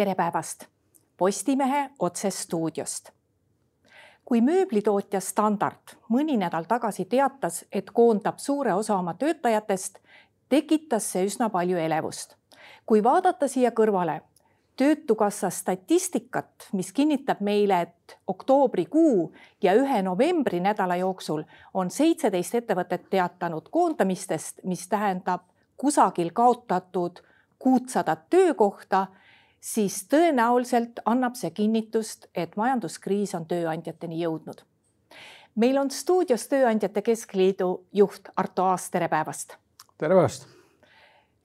tere päevast Postimehe otsestuudiost. kui mööblitootja Standard mõni nädal tagasi teatas, et koondab suure osa oma töötajatest, tekitas see üsna palju elevust. kui vaadata siia kõrvale Töötukassa statistikat, mis kinnitab meile, et oktoobrikuu ja ühe novembri nädala jooksul on seitseteist ettevõtet teatanud koondamistest, mis tähendab kusagil kaotatud kuutsadat töökohta, siis tõenäoliselt annab see kinnitust, et majanduskriis on tööandjateni jõudnud. meil on stuudios Tööandjate Keskliidu juht Arto Aas, tere päevast. tere päevast.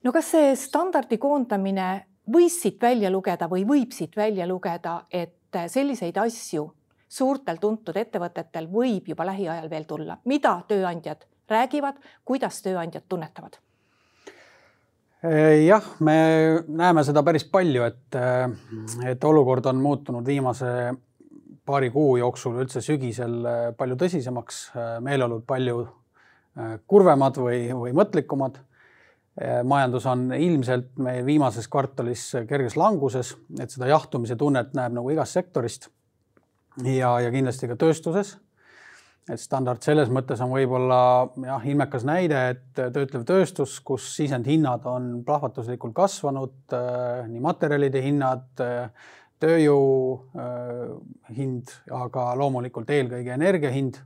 no kas see standardi koondamine võis siit välja lugeda või võib siit välja lugeda, et selliseid asju suurtel tuntud ettevõtetel võib juba lähiajal veel tulla, mida tööandjad räägivad, kuidas tööandjad tunnetavad? Jah, me näeme seda päris palju, et, et olukord on muutunud viimase paari kuu jooksul üldse sügisel palju tõsisemaks, meeleolud palju kurvemad või, või mõtlikumad. majandus on ilmselt meie viimases kvartalis kerges languses, et seda jahtumise tunnet näeb nagu igast sektorist. Ja, ja kindlasti ka tööstuses et standard selles mõttes on võib-olla jah, ilmekas näide, et töötlev tööstus, kus sisendhinnad on plahvatuslikult kasvanud, äh, nii materjalide hinnad, äh, tööjõu äh, hind, aga loomulikult eelkõige energia hind.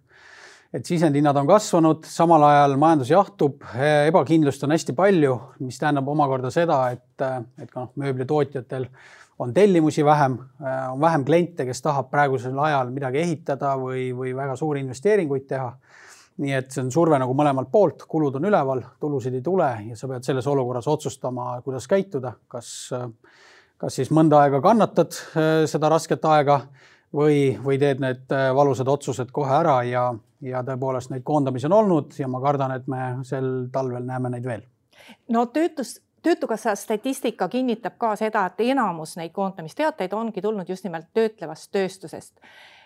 et sisendhinnad on kasvanud, samal ajal majandus jahtub, ebakindlust on hästi palju, mis tähendab omakorda seda, et, et ka noh, mööblitootjatel on tellimusi vähem, äh, on vähem kliente, kes tahab praegusel ajal midagi ehitada või, või väga suuri investeeringuid teha. nii et see on surve nagu mõlemalt poolt, kulud on üleval, tulusid ei tule ja sa pead selles olukorras otsustama, kuidas käituda, kas, kas siis mõnda aega kannatad äh, seda rasket aega või, või teed need äh, valusad otsused kohe ära ja, ja tõepoolest neid koondamisi on olnud ja ma kardan, et me sel talvel näeme neid veel. no töötus töötukassa statistika kinnitab ka seda, et enamus neid koondamisteateid ongi tulnud just nimelt töötlevast tööstusest.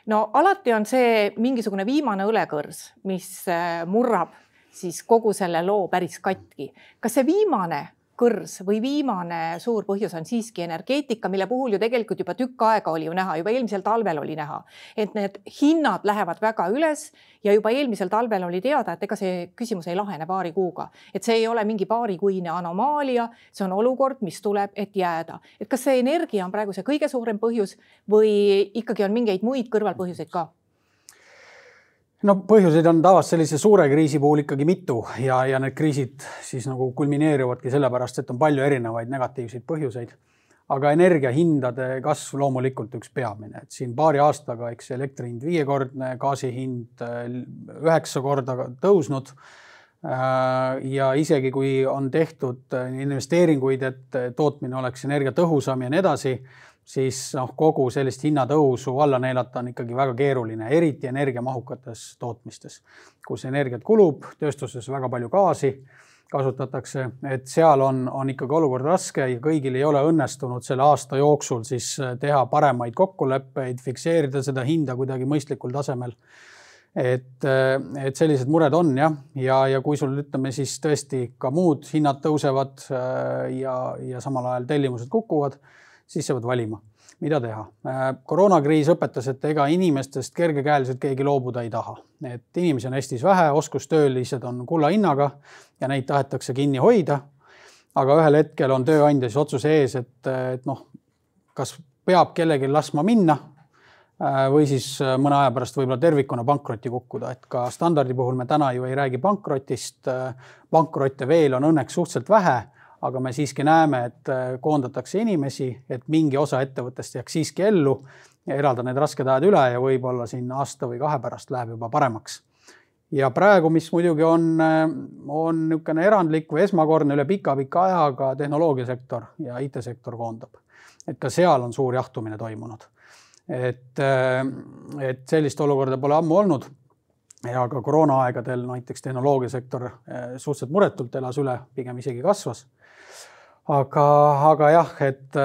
no alati on see mingisugune viimane õlekõrs, mis äh, murrab siis kogu selle loo päris katki. kas see viimane kõrs või viimane suur põhjus on siiski energeetika, mille puhul ju tegelikult juba tükk aega oli ju näha, juba eelmisel talvel oli näha, et need hinnad lähevad väga üles ja juba eelmisel talvel oli teada, et ega see küsimus ei lahene paari kuuga, et see ei ole mingi paarikuine anomaalia, see on olukord, mis tuleb, et jääda. et kas see energia on praegu see kõige suurem põhjus või ikkagi on mingeid muid kõrvalpõhjuseid ka? No põhjuseid on tavaliselt sellise suure kriisi puhul ikkagi mitu ja, ja need kriisid siis nagu kulmineeruvadki sellepärast, et on palju erinevaid negatiivseid põhjuseid. aga energiahindade kasv loomulikult üks peamine, et siin paari aastaga, eks elektri hind viiekordne, gaasi hind äh, üheksa korda tõusnud. Äh, ja isegi kui on tehtud äh, investeeringuid, et tootmine oleks energiatõhusam ja nii edasi siis noh, kogu sellist hinnatõusu alla neelata on ikkagi väga keeruline, eriti energiamahukates tootmistes, kus energiat kulub, tööstuses väga palju gaasi kasutatakse, et seal on, on ikkagi olukord raske ja kõigil ei ole õnnestunud selle aasta jooksul siis teha paremaid kokkuleppeid, fikseerida seda hinda kuidagi mõistlikul tasemel. et, et sellised mured on jah, ja, ja kui sul ütleme siis tõesti ka muud hinnad tõusevad ja, ja samal ajal tellimused kukuvad siis sa pead valima, mida teha. Äh, koroonakriis õpetas, et ega inimestest kergekäeliselt keegi loobuda ei taha, et inimesi on Eestis vähe, oskustöölised on kulla hinnaga ja neid tahetakse kinni hoida. aga ühel hetkel on tööandja siis otsuse ees, et, et noh, kas peab kellelgi laskma minna äh, või siis äh, mõne aja pärast võib-olla tervikuna pankrotti kukkuda, et ka standardi puhul me täna ju ei räägi pankrotist. pankrotte veel on õnneks suhteliselt vähe aga me siiski näeme, et äh, koondatakse inimesi, et mingi osa ettevõttest jääks siiski ellu elada need rasked ajad üle ja võib-olla siin aasta või kahe pärast läheb juba paremaks. ja praegu, mis muidugi on, äh, on niisugune erandlik või esmakordne üle pika-pika ajaga tehnoloogiasektor ja IT-sektor koondab. et ka seal on suur jahtumine toimunud. et, äh, et sellist olukorda pole ammu olnud ja ka koroonaaegadel näiteks tehnoloogiasektor suhteliselt muretult elas üle, pigem isegi kasvas aga, aga jah, et,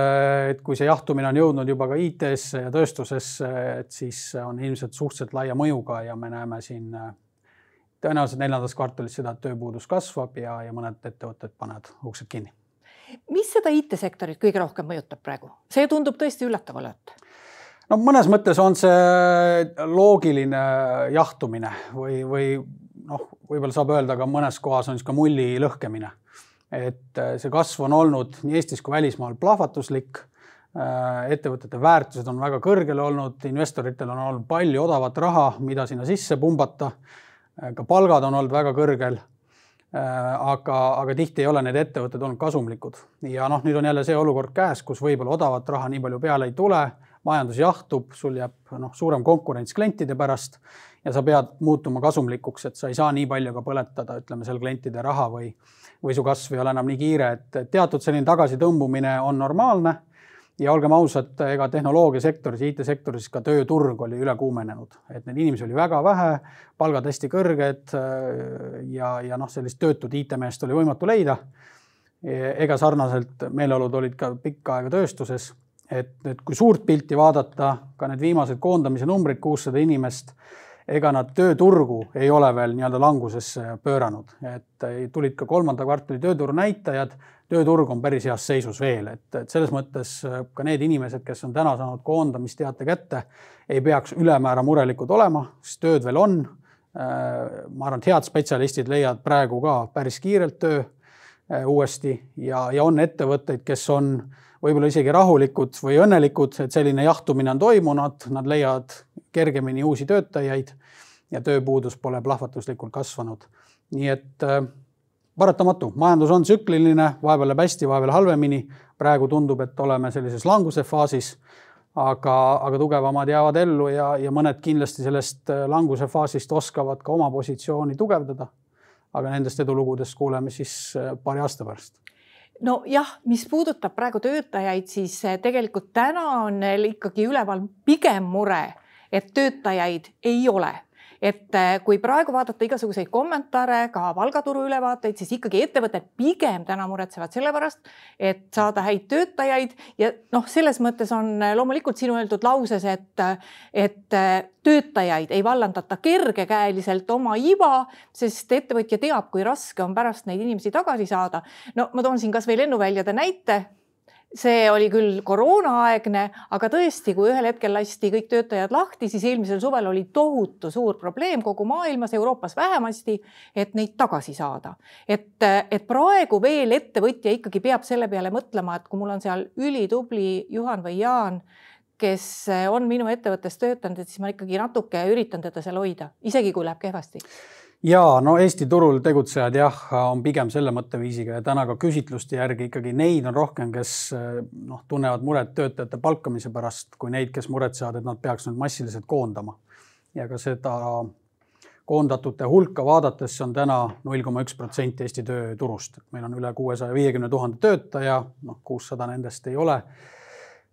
et kui see jahtumine on jõudnud juba ka IT-sse ja tööstusesse, et siis on ilmselt suhteliselt laia mõjuga ja me näeme siin tõenäoliselt neljandas kvartalis seda, et tööpuudus kasvab ja, ja mõned ettevõtted panevad uksed kinni mis seda IT-sektorit kõige rohkem mõjutab praegu? see tundub tõesti üllatav olevat. no mõnes mõttes on see loogiline jahtumine või, või noh, võib-olla saab öelda ka mõnes kohas on ka mulli lõhkemine. Et see kasv on olnud nii Eestis kui välismaal plahvatuslik Äh, ettevõtete väärtused on väga kõrgel olnud, investoritel on olnud palju odavat raha, mida sinna sisse pumbata. Äh, ka palgad on olnud väga kõrgel. Äh, aga, aga tihti ei ole need ettevõtted olnud kasumlikud ja noh, nüüd on jälle see olukord käes, kus võib-olla odavat raha nii palju peale ei tule, majandus jahtub, sul jääb noh, suurem konkurents klientide pärast ja sa pead muutuma kasumlikuks, et sa ei saa nii palju ka põletada, ütleme seal klientide raha või, või su kasv ei ole enam nii kiire, et teatud selline tagasitõmbumine on normaalne. Ja olgem ausad, ega tehnoloogiasektoris, IT-sektoris ka tööturg oli üle kuumenenud, et neid inimesi oli väga vähe, palgad hästi kõrged äh, ja, ja noh, sellist töötut IT-meest oli võimatu leida. ega sarnaselt meeleolud olid ka pikka aega tööstuses, et, et kui suurt pilti vaadata, ka need viimased koondamise numbrid, kuussada inimest, ega nad tööturgu ei ole veel nii-öelda langusesse pööranud, et tulid ka kolmanda kvartali tööturu näitajad. Tööturg on päris heas seisus veel, et, et selles mõttes äh, ka need inimesed, kes on täna saanud koondamisteate kätte, ei peaks ülemäära murelikud olema, sest tööd veel on. Äh, ma arvan, et head spetsialistid leiavad praegu ka päris kiirelt töö äh, uuesti. Ja, ja on ettevõtteid, kes on võib-olla isegi rahulikud või õnnelikud, et selline jahtumine on toimunud, nad leiavad kergemini uusi töötajaid ja tööpuudus pole plahvatuslikult kasvanud. nii et paratamatu, majandus on tsükliline, vahepeal läheb hästi, vahepeal halvemini. praegu tundub, et oleme sellises languse faasis. aga, aga tugevamad jäävad ellu ja, ja mõned kindlasti sellest äh, languse faasist oskavad ka oma positsiooni tugevdada. aga nendest edulugudest kuuleme siis äh, paari aasta pärast nojah, mis puudutab praegu töötajaid, siis äh, tegelikult täna on ikkagi üleval pigem mure, et töötajaid ei ole et äh, kui praegu vaadata igasuguseid kommentaare, ka palgaturu ülevaateid, siis ikkagi ettevõtted pigem täna muretsevad selle pärast, et saada häid töötajaid ja noh, selles mõttes on äh, loomulikult sinu öeldud lauses, et, et äh, töötajaid ei vallandata kergekäeliselt oma iva, sest ettevõtja teab, kui raske on pärast neid inimesi tagasi saada. no ma toon siin kasvõi lennuväljade näite see oli küll koroonaaegne, aga tõesti, kui ühel hetkel lasti kõik töötajad lahti, siis eelmisel suvel oli tohutu suur probleem kogu maailmas, Euroopas vähemasti, et neid tagasi saada. et, et praegu veel ettevõtja ikkagi peab selle peale mõtlema, et kui mul on seal ülitubli Juhan või Jaan, kes on minu ettevõttes töötanud, et siis ma ikkagi natuke üritan teda seal hoida, isegi kui läheb kehvasti ja no Eesti turul tegutsejad jah, on pigem selle mõtteviisiga ja täna ka küsitluste järgi ikkagi neid on rohkem, kes noh, tunnevad muret töötajate palkamise pärast, kui neid, kes muretsevad, et nad peaks nüüd massiliselt koondama. ja ka seda koondatute hulka vaadates, see on täna null koma üks protsenti Eesti tööturust, et meil on üle kuuesaja viiekümne tuhande töötaja, noh, kuussada nendest ei ole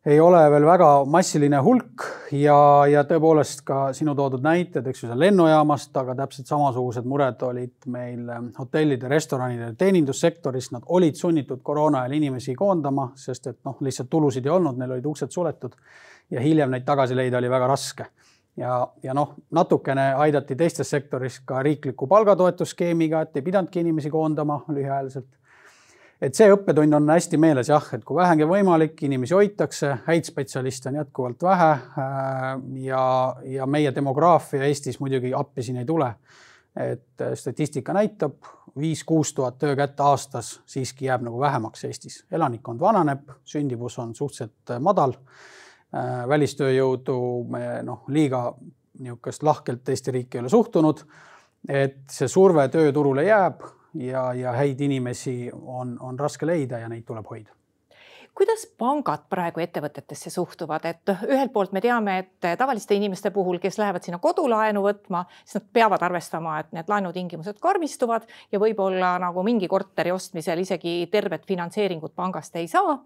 ei ole veel väga massiline hulk ja, ja tõepoolest ka sinu toodud näited, eks ju, seal lennujaamast, aga täpselt samasugused mured olid meil ähm, hotellide, restoranide, teenindussektoris, nad olid sunnitud koroona ajal inimesi koondama, sest et noh, lihtsalt tulusid ei olnud, neil olid uksed suletud ja hiljem neid tagasi leida oli väga raske. ja, ja noh, natukene aidati teistes sektoris ka riikliku palgatoetusskeemiga, et ei pidanudki inimesi koondama lühiajaliselt et see õppetund on hästi meeles jah, et kui vähegi võimalik, inimesi hoitakse, häid spetsialiste on jätkuvalt vähe. Äh, ja, ja meie demograafia Eestis muidugi appi siin ei tule. et statistika näitab, viis-kuus tuhat töökätt aastas siiski jääb nagu vähemaks Eestis. elanikkond vananeb, sündivus on suhteliselt madal. Äh, välistööjõudu me noh, liiga niisugust lahkelt Eesti riiki ei ole suhtunud. et see surve tööturule jääb ja, ja häid inimesi on, on raske leida ja neid tuleb hoida. Kuidas pangad praegu ettevõtetesse suhtuvad, et ühelt poolt me teame, et tavaliste inimeste puhul, kes lähevad sinna kodulaenu võtma, siis nad peavad arvestama, et need laenutingimused karmistuvad ja võib-olla nagu mingi korteri ostmisel isegi tervet finantseeringut pangast ei saa.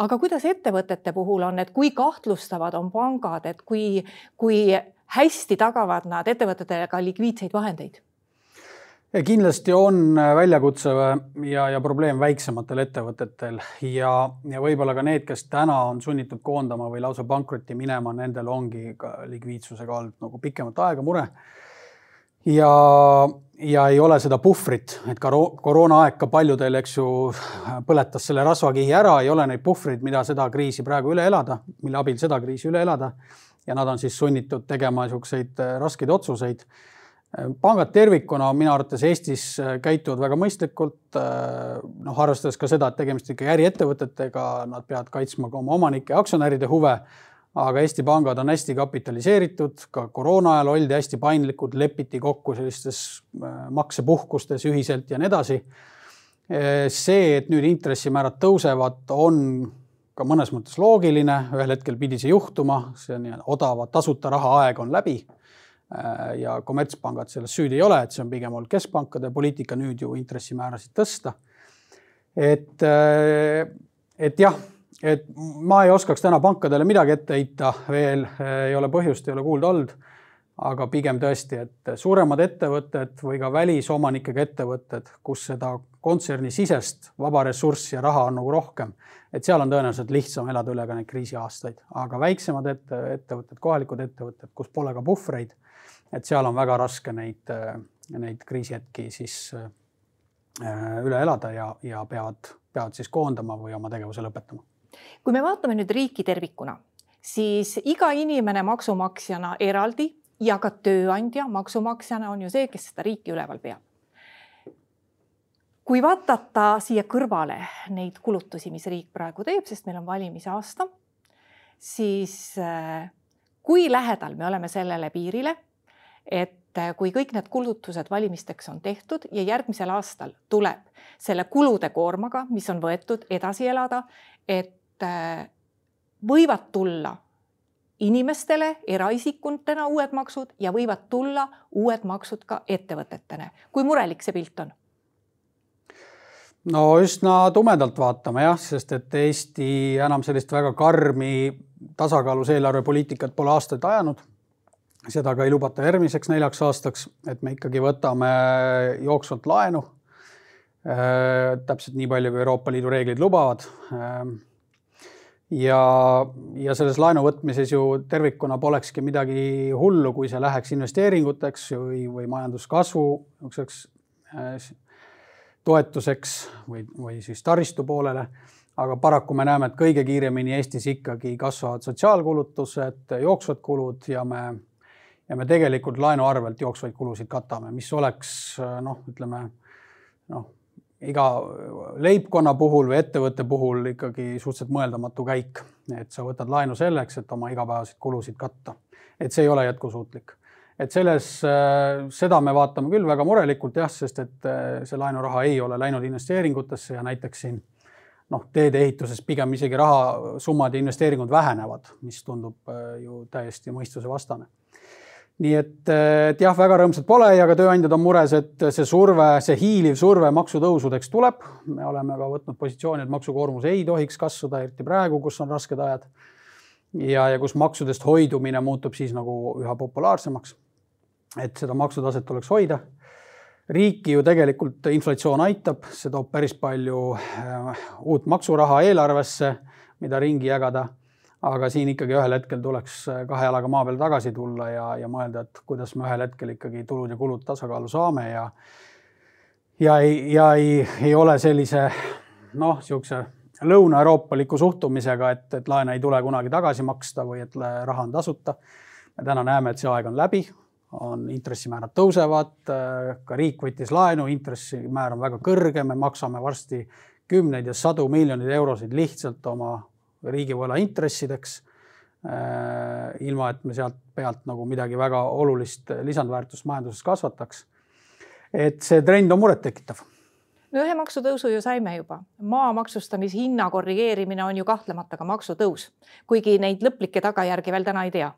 Aga kuidas ettevõtete puhul on, et kui kahtlustavad on pangad, et kui, kui hästi tagavad nad ettevõtetele ka likviidseid vahendeid? Kindlasti on äh, väljakutse ja, ja probleem väiksematel ettevõtetel ja, ja võib-olla ka need, kes täna on sunnitud koondama või lausa pankrotti minema, nendel ongi ka likviidsusega olnud nagu pikemat aega mure. ja, ja ei ole seda puhvrit, et ka koroonaaeg ka paljudel, eks ju, põletas selle rasvakihi ära, ei ole neid puhvreid, mida seda kriisi praegu üle elada, mille abil seda kriisi üle elada. ja nad on siis sunnitud tegema niisuguseid äh, raskeid otsuseid. Pangad tervikuna minu arvates Eestis äh, käituvad väga mõistlikult. Äh, noh, arvestades ka seda, et tegemist ikkagi äriettevõtetega, nad peavad kaitsma ka oma omanike ja aktsionäride huve aga Eesti pangad on hästi kapitaliseeritud, ka koroona ajal oldi hästi paindlikud, lepiti kokku sellistes äh, maksepuhkustes ühiselt ja nii edasi. See, et nüüd intressimäärad tõusevad, on ka mõnes mõttes loogiline, ühel hetkel pidi see juhtuma, see nii-öelda odava tasuta raha aeg on läbi. Äh, ja kommertspangad selles süüdi ei ole, et see on pigem olnud keskpankade poliitika nüüd ju intressimäärasid tõsta. et, et jah et ma ei oskaks täna pankadele midagi ette heita, veel ei ole põhjust, ei ole kuulda olnud. aga pigem tõesti, et suuremad ettevõtted või ka välisomanikega ettevõtted, kus seda kontsernisisest vaba ressurssi ja raha on nagu rohkem, et seal on tõenäoliselt lihtsam elada üle ka neid kriisiaastaid, aga väiksemad ette, ettevõtted, kohalikud ettevõtted, kus pole ka puhvreid, et seal on väga raske neid, neid kriisihetki siis äh, üle elada ja, ja peavad, peavad siis koondama või oma tegevuse lõpetama kui me vaatame nüüd riiki tervikuna, siis iga inimene maksumaksjana eraldi ja ka tööandja maksumaksjana on ju see, kes seda riiki üleval peab. kui vaadata siia kõrvale neid kulutusi, mis riik praegu teeb, sest meil on valimise aasta, siis äh, kui lähedal me oleme sellele piirile, et äh, kui kõik need kulutused valimisteks on tehtud ja järgmisel aastal tuleb selle kulude koormaga, mis on võetud, edasi elada, et Äh, võivad tulla inimestele eraisikutena uued maksud ja võivad tulla uued maksud ka ettevõtetele. kui murelik see pilt on? no üsna tumedalt vaatame jah, sest et Eesti enam sellist väga karmi tasakaalus eelarvepoliitikat pole aastaid ajanud. Seda ka ei lubata järgmiseks neljaks aastaks, et me ikkagi võtame jooksvalt laenu. Äh, täpselt nii palju, kui Euroopa Liidu reeglid lubavad äh, ja, ja selles laenu võtmises ju tervikuna polekski midagi hullu, kui see läheks investeeringuteks või, või majanduskasvu niisuguseks äh, toetuseks või, või siis taristu poolele. aga paraku me näeme, et kõige kiiremini Eestis ikkagi kasvavad sotsiaalkulutused, jooksvad kulud ja me, ja me tegelikult laenu arvelt jooksvaid kulusid katame, mis oleks noh, ütleme noh iga leibkonna puhul või ettevõtte puhul ikkagi suhteliselt mõeldamatu käik, et sa võtad laenu selleks, et oma igapäevaseid kulusid katta. et see ei ole jätkusuutlik. et selles, äh, seda me vaatame küll väga murelikult jah, sest et äh, see laenuraha ei ole läinud investeeringutesse ja näiteks siin noh, teedeehituses pigem isegi rahasummad ja investeeringud vähenevad, mis tundub äh, ju täiesti mõistusevastane nii et, et jah, väga rõõmsad pole ja ka tööandjad on mures, et see surve, see hiiliv surve maksutõusudeks tuleb. me oleme ka võtnud positsiooni, et maksukoormus ei tohiks kasvada, eriti praegu, kus on rasked ajad. ja, ja kus maksudest hoidumine muutub siis nagu üha populaarsemaks. et seda maksutaset tuleks hoida. riiki ju tegelikult inflatsioon aitab, see toob päris palju äh, uut maksuraha eelarvesse, mida ringi jagada aga siin ikkagi ühel hetkel tuleks äh, kahe jalaga maa peale tagasi tulla ja, ja mõelda, et kuidas me ühel hetkel ikkagi tulud ja kulud tasakaalu saame ja ja ei, ja ei, ei ole sellise noh, niisuguse lõuna-euroopaliku suhtumisega, et, et laene ei tule kunagi tagasi maksta või et raha on tasuta. me täna näeme, et see aeg on läbi, on intressimäärad tõusevad, äh, ka riik võttis laenu, intressimäär on väga kõrge, me maksame varsti kümneid ja sadu miljoneid eurosid lihtsalt oma riigivõla intressideks, äh, ilma et me sealt pealt nagu midagi väga olulist lisandväärtust majanduses kasvataks. et see trend on murettekitav. No ühe maksutõusu ju saime juba, maa maksustamise hinna korrigeerimine on ju kahtlemata ka maksutõus, kuigi neid lõplikke tagajärgi veel täna ei tea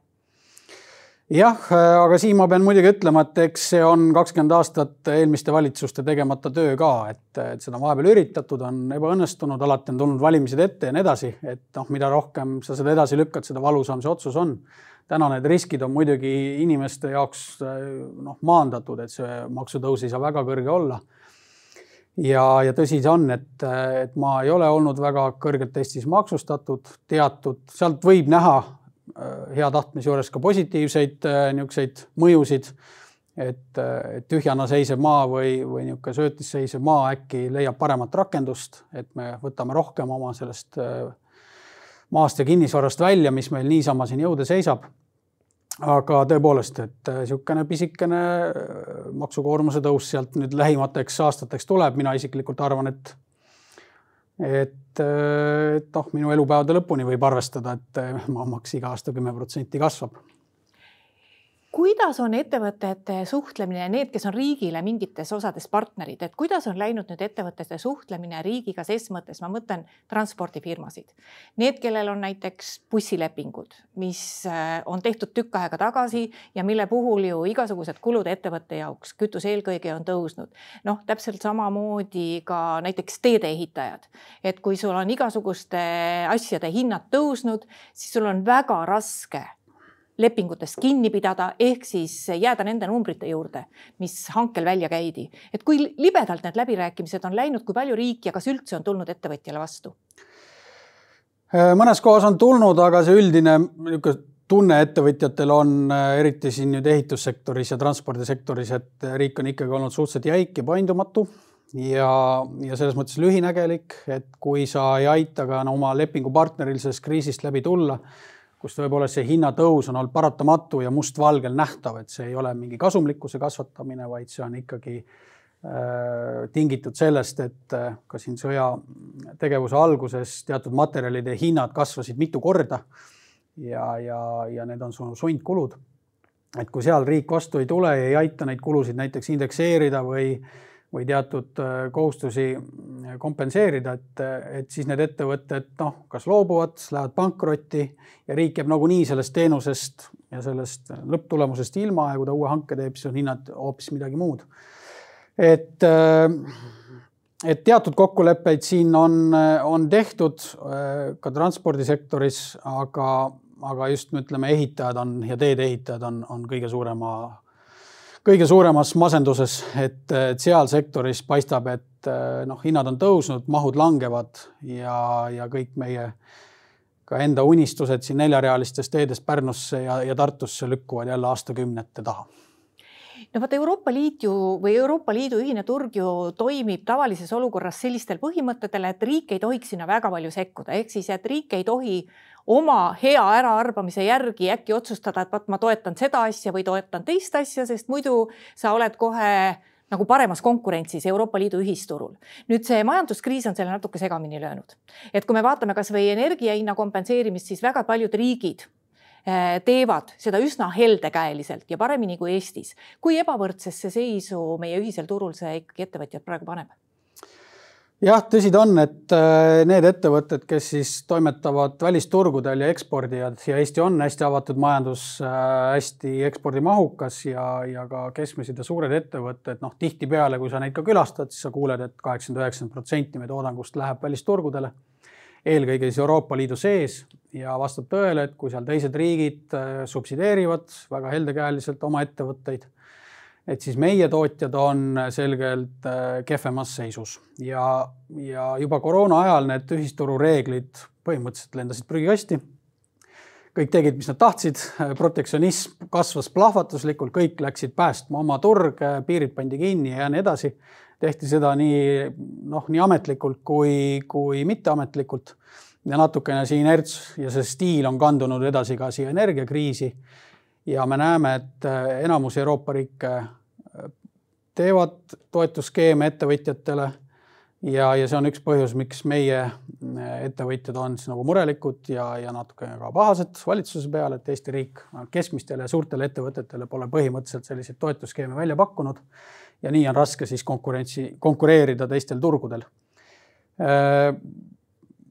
jah, aga siin ma pean muidugi ütlema, et eks see on kakskümmend aastat eelmiste valitsuste tegemata töö ka, et, et seda on vahepeal üritatud, on ebaõnnestunud, alati on tulnud valimised ette ja nii edasi, et noh, mida rohkem sa seda edasi lükkad, seda valusam see otsus on. täna need riskid on muidugi inimeste jaoks noh, maandatud, et see maksutõus ei saa väga kõrge olla ja, ja tõsi see on, et, et ma ei ole olnud väga kõrgelt Eestis maksustatud, teatud, sealt võib näha Äh, hea tahtmise juures ka positiivseid äh, niisuguseid mõjusid. et, et tühjana seisev maa või, või niisugune söötis seisev maa äkki leiab paremat rakendust, et me võtame rohkem oma sellest maast ja kinnisvarast välja, mis meil niisama siin jõude seisab aga tõepoolest, et niisugune pisikene maksukoormuse tõus sealt nüüd lähimateks aastateks tuleb, mina isiklikult arvan, et et, et noh, minu elupäevade lõpuni võib arvestada, et maamaks iga aasta kümme protsenti kasvab kuidas on ettevõtete suhtlemine, need, kes on riigile mingites osades partnerid, et kuidas on läinud nüüd ettevõtete suhtlemine riigiga ses mõttes, ma mõtlen transpordifirmasid. Need, kellel on näiteks bussilepingud, mis äh, on tehtud tükk aega tagasi ja mille puhul ju igasugused kulud ettevõtte jaoks, kütus eelkõige on tõusnud. noh, täpselt samamoodi ka näiteks teedeehitajad, et kui sul on igasuguste asjade hinnad tõusnud, siis sul on väga raske lepingutest kinni pidada, ehk siis jääda nende numbrite juurde, mis hankel välja käidi. et kui libedalt need läbirääkimised on läinud, kui palju riik ja kas üldse on tulnud ettevõtjale vastu? Äh, mõnes kohas on tulnud, aga see üldine niisugune tunne ettevõtjatel on äh, eriti siin nüüd ehitussektoris ja transpordisektoris, et riik on ikkagi olnud suhteliselt jäik ja paindumatu ja, ja selles mõttes lühinägelik, et kui sa ei aita ka no, oma lepingupartneril sellest kriisist läbi tulla kus tõepoolest see hinnatõus on olnud paratamatu ja mustvalgel nähtav, et see ei ole mingi kasumlikkuse kasvatamine, vaid see on ikkagi äh, tingitud sellest, et äh, ka siin sõjategevuse alguses teatud materjalide hinnad kasvasid mitu korda. ja, ja, ja need on sundkulud. et kui seal riik vastu ei tule ja ei aita neid kulusid näiteks indekseerida või või teatud äh, kohustusi äh, kompenseerida, et, et siis need ettevõtted noh, kas loobuvad, lähevad pankrotti ja riik jääb nagunii sellest teenusest ja sellest lõpptulemusest ilma ja kui ta uue hanke teeb, siis on hinnad hoopis midagi muud. et, äh, et teatud kokkuleppeid siin on, on tehtud ka transpordisektoris, aga, aga just ütleme, ehitajad on ja teedeehitajad on, on kõige suurema kõige suuremas masenduses, et, et seal sektoris paistab, et noh, hinnad on tõusnud, mahud langevad ja, ja kõik meie ka enda unistused siin neljarealistest teedest Pärnusse ja, ja Tartusse lükkuvad jälle aastakümnete taha. No vot Euroopa Liit ju või Euroopa Liidu ühine turg ju toimib tavalises olukorras sellistel põhimõtetel, et riik ei tohiks sinna väga palju sekkuda, ehk siis, et riik ei tohi oma hea äraarvamise järgi äkki otsustada, et vot ma toetan seda asja või toetan teist asja, sest muidu sa oled kohe nagu paremas konkurentsis Euroopa Liidu ühisturul. nüüd see majanduskriis on selle natuke segamini löönud. et kui me vaatame kasvõi energia hinna kompenseerimist, siis väga paljud riigid Äh, teevad seda üsna heldekäeliselt ja paremini kui Eestis. kui ebavõrdsesse seisu meie ühisel turul see ikkagi ettevõtjad praegu paneb? Jah, tõsi ta on, et äh, need ettevõtted, kes siis toimetavad välisturgudel ja ekspordivad ja Eesti on hästi avatud majandus, äh, hästi ekspordimahukas ja, ja ka keskmised ja suured ettevõtted, noh, tihtipeale, kui sa neid ka külastad, siis sa kuuled et, et kaheksakümmend, üheksakümmend protsenti meie toodangust läheb välisturgudele. Eelkõige siis Euroopa Liidu sees ja vastab tõele, et kui seal teised riigid äh, subsideerivad väga heldekäeliselt oma ettevõtteid, et siis meie tootjad on selgelt äh, kehvemas seisus. Ja, ja juba koroona ajal need ühisturu reeglid põhimõtteliselt lendasid prügikasti. kõik tegid, mis nad tahtsid, protektsionism kasvas plahvatuslikult, kõik läksid päästma oma turge, piirid pandi kinni ja nii edasi. Tehti seda nii noh, nii ametlikult kui, kui mitteametlikult. Ja natukene see inerts ja see stiil on kandunud edasi ka siia energiakriisi. Ja me näeme, et äh, enamus Euroopa riike äh, teevad toetusskeeme ettevõtjatele ja, ja see on üks põhjus, miks meie äh, ettevõtjad on siis nagu murelikud ja, ja natukene ka pahased valitsuse peale, et Eesti riik keskmistele ja suurtele ettevõtetele pole põhimõtteliselt selliseid toetusskeeme välja pakkunud ja nii on raske siis konkurentsi, konkureerida teistel turgudel.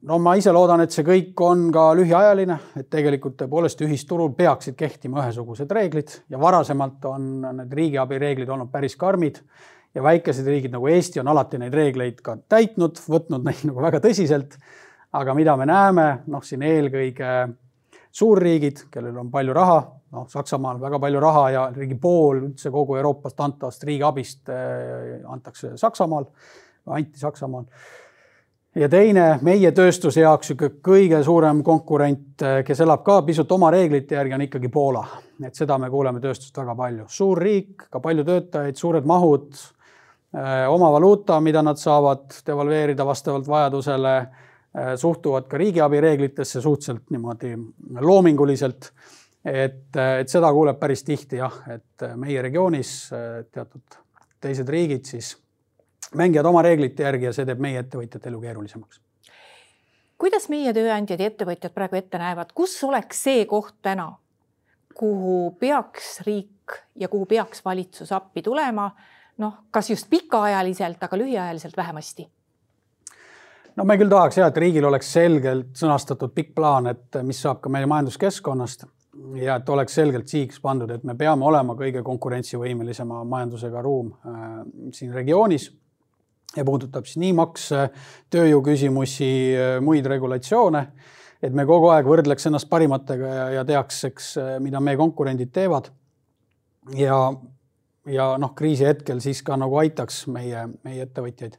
No ma ise loodan, et see kõik on ka lühiajaline, et tegelikult tõepoolest ühisturul peaksid kehtima ühesugused reeglid ja varasemalt on need riigiabi reeglid olnud päris karmid ja väikesed riigid nagu Eesti on alati neid reegleid ka täitnud, võtnud neid nagu väga tõsiselt. aga mida me näeme, noh, siin eelkõige suurriigid, kellel on palju raha, noh, Saksamaal väga palju raha ja ligi pool üldse kogu Euroopast antavast riigiabist äh, antakse Saksamaal, anti Saksamaal. Ja teine meie tööstuse jaoks niisugune kõige suurem konkurent, kes elab ka pisut oma reeglite järgi, on ikkagi Poola. et seda me kuuleme tööstust väga palju. suur riik, ka palju töötajaid, suured mahud, oma valuuta, mida nad saavad devalveerida vastavalt vajadusele, suhtuvad ka riigiabi reeglitesse suhteliselt niimoodi loominguliselt. et, et seda kuuleb päris tihti jah, et meie regioonis teatud teised riigid siis mängivad oma reeglite järgi ja see teeb meie ettevõtjate elu keerulisemaks. kuidas meie tööandjad ja ettevõtjad praegu ette näevad, kus oleks see koht täna, kuhu peaks riik ja kuhu peaks valitsus appi tulema? noh, kas just pikaajaliselt, aga lühiajaliselt vähemasti no me küll tahaks ja, et riigil oleks selgelt sõnastatud pikk plaan, et mis saab ka meie majanduskeskkonnast ja et oleks selgelt sihiks pandud, et me peame olema kõige konkurentsivõimelisema majandusega ruum äh, siin regioonis ja puudutab siis nii makse, tööjõu küsimusi, muid regulatsioone, et me kogu aeg võrdleks ennast parimatega ja, ja teaks, eks, mida meie konkurendid teevad. ja, ja noh, kriisi hetkel siis ka nagu aitaks meie, meie ettevõtjaid.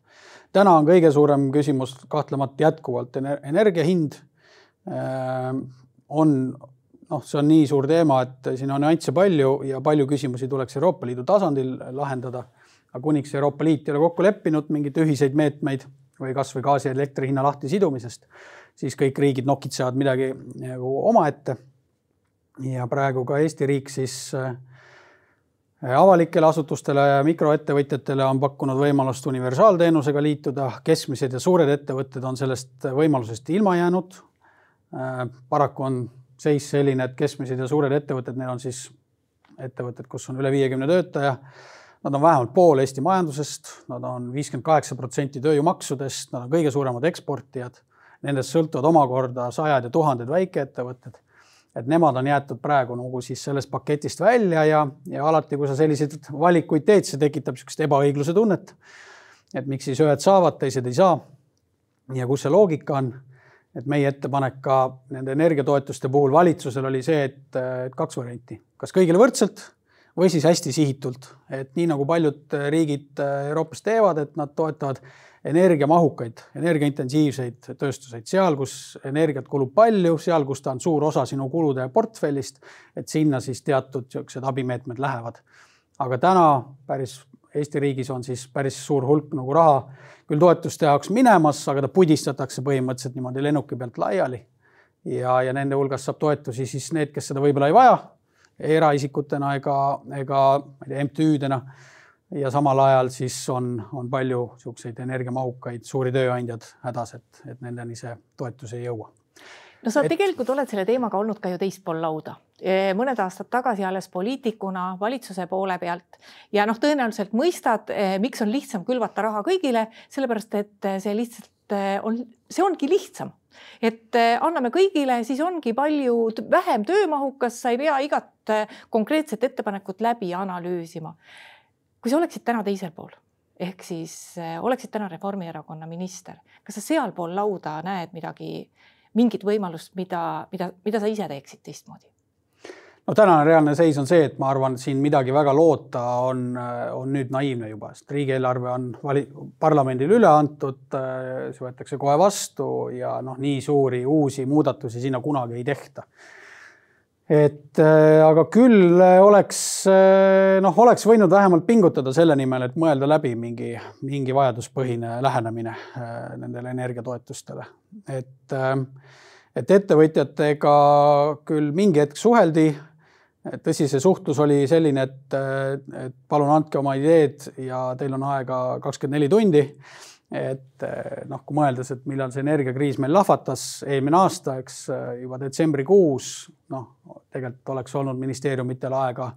täna on kõige suurem küsimus kahtlemata jätkuvalt energia hind. on noh, see on nii suur teema, et siin on nüansse palju ja palju küsimusi tuleks Euroopa Liidu tasandil lahendada aga kuniks Euroopa Liit ei ole kokku leppinud mingeid ühiseid meetmeid või kasvõi gaasi ja elektri hinna lahtisidumisest, siis kõik riigid nokitsevad midagi nagu omaette. ja praegu ka Eesti riik siis äh, avalikele asutustele ja mikroettevõtjatele on pakkunud võimalust universaalteenusega liituda, keskmised ja suured ettevõtted on sellest võimalusest ilma jäänud. Äh, paraku on seis selline, et keskmised ja suured ettevõtted, need on siis ettevõtted, kus on üle viiekümne töötaja Nad on vähemalt pool Eesti majandusest, nad on viiskümmend kaheksa protsenti tööjõumaksudest, nad on kõige suuremad eksportijad. Nendest sõltuvad omakorda sajad ja tuhanded väikeettevõtted. et nemad on jäetud praegu nagu siis sellest paketist välja ja, ja alati, kui sa selliseid valikuid teed, see tekitab niisugust ebaõigluse tunnet. et miks siis ühed saavad, teised ei saa. ja kus see loogika on? et meie ettepanek ka nende energiatoetuste puhul valitsusel oli see, et, kaks varianti, kas kõigile võrdselt või siis hästi sihitult, et nii nagu paljud äh, riigid äh, Euroopas teevad, et nad toetavad energiamahukaid, energiaintensiivseid tööstuseid, seal, kus energiat kulub palju, seal, kus ta on suur osa sinu kulude portfellist, et sinna siis teatud niisugused abimeetmed lähevad. aga täna päris Eesti riigis on siis päris suur hulk nagu raha küll toetuste jaoks minemas, aga ta pudistatakse põhimõtteliselt niimoodi lennuki pealt laiali. ja, ja nende hulgas saab toetusi siis need, kes seda võib-olla ei vaja eraisikutena ega, ega ma ei tea, MTÜ-dena. ja samal ajal siis on, on palju niisuguseid energiamahukaid suuri tööandjad hädas, et, et nendeni see toetus ei jõua. No sa et... tegelikult oled selle teemaga olnud ka ju teispool lauda, e, mõned aastad tagasi alles poliitikuna valitsuse poole pealt. Ja noh, tõenäoliselt mõistad, e, miks on lihtsam külvata raha kõigile, sellepärast et see lihtsalt e, on, see ongi lihtsam et eh, anname kõigile, siis ongi palju vähem töömahukas, sa ei pea igat eh, konkreetset ettepanekut läbi analüüsima. kui sa oleksid täna teisel pool ehk siis eh, oleksid täna Reformierakonna minister, kas sa sealpool lauda näed midagi, mingit võimalust, mida, mida, mida sa ise teeksid teistmoodi? No tänane reaalne seis on see, et ma arvan, siin midagi väga loota on, on nüüd naiivne juba, sest riigieelarve on vali-, parlamendile üle antud, see võetakse kohe vastu ja noh, nii suuri uusi muudatusi sinna kunagi ei tehta. et aga küll oleks noh, oleks võinud vähemalt pingutada selle nimel, et mõelda läbi mingi, mingi vajaduspõhine lähenemine nendele energiatoetustele, et et ettevõtjatega küll mingi hetk suheldi tõsi, see suhtlus oli selline, et, palun andke oma ideed ja teil on aega kakskümmend neli tundi. Et noh, kui mõeldes, et millal see energiakriis meil lahvatas eelmine aasta, eks juba detsembrikuus, noh, tegelikult oleks olnud ministeeriumitel aega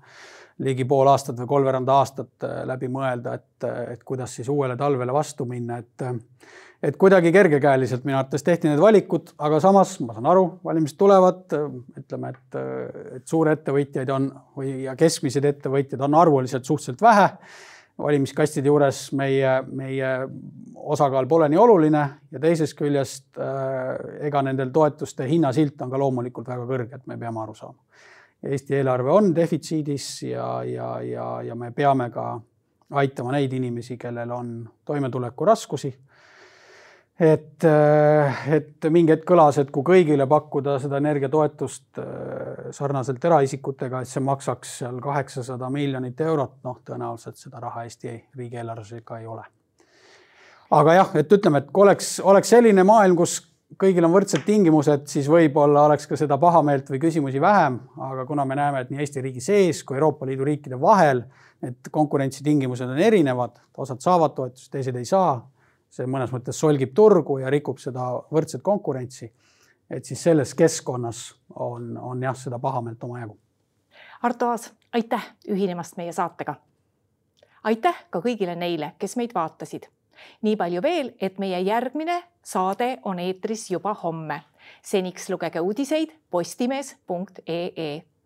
ligi pool aastat või kolmveerand aastat läbi mõelda, et, et kuidas siis uuele talvele vastu minna, et et kuidagi kergekäeliselt minu arvates tehti need valikud, aga samas ma saan aru, valimised tulevad, ütleme, et, et suurettevõtjaid on või ja keskmised ettevõtjad on arvuliselt suhteliselt vähe. Valimiskastide juures meie, meie osakaal pole nii oluline ja teisest küljest äh, ega nendel toetuste hinnasilt on ka loomulikult väga kõrge, et me peame aru saama. Eesti eelarve on defitsiidis ja, ja, ja, ja me peame ka aitama neid inimesi, kellel on toimetulekuraskusi et, et mingi hetk kõlas, et kui kõigile pakkuda seda energiatoetust äh, sarnaselt eraisikutega, et see maksaks seal kaheksasada miljonit eurot, noh, tõenäoliselt seda raha Eesti riigieelarves ikka ei ole. aga jah, et ütleme, et kui oleks, oleks selline maailm, kus kõigil on võrdsed tingimused, siis võib-olla oleks ka seda pahameelt või küsimusi vähem, aga kuna me näeme, et nii Eesti riigi sees kui Euroopa Liidu riikide vahel need konkurentsitingimused on erinevad, osad saavad toetust, teised ei saa see mõnes mõttes solgib turgu ja rikub seda võrdset konkurentsi. et siis selles keskkonnas on, on jah, seda pahameelt omajagu. Arto Aas, aitäh ühinemast meie saatega. aitäh ka kõigile neile, kes meid vaatasid. nii palju veel, et meie järgmine saade on eetris juba homme. seniks lugege uudiseid postimees.ee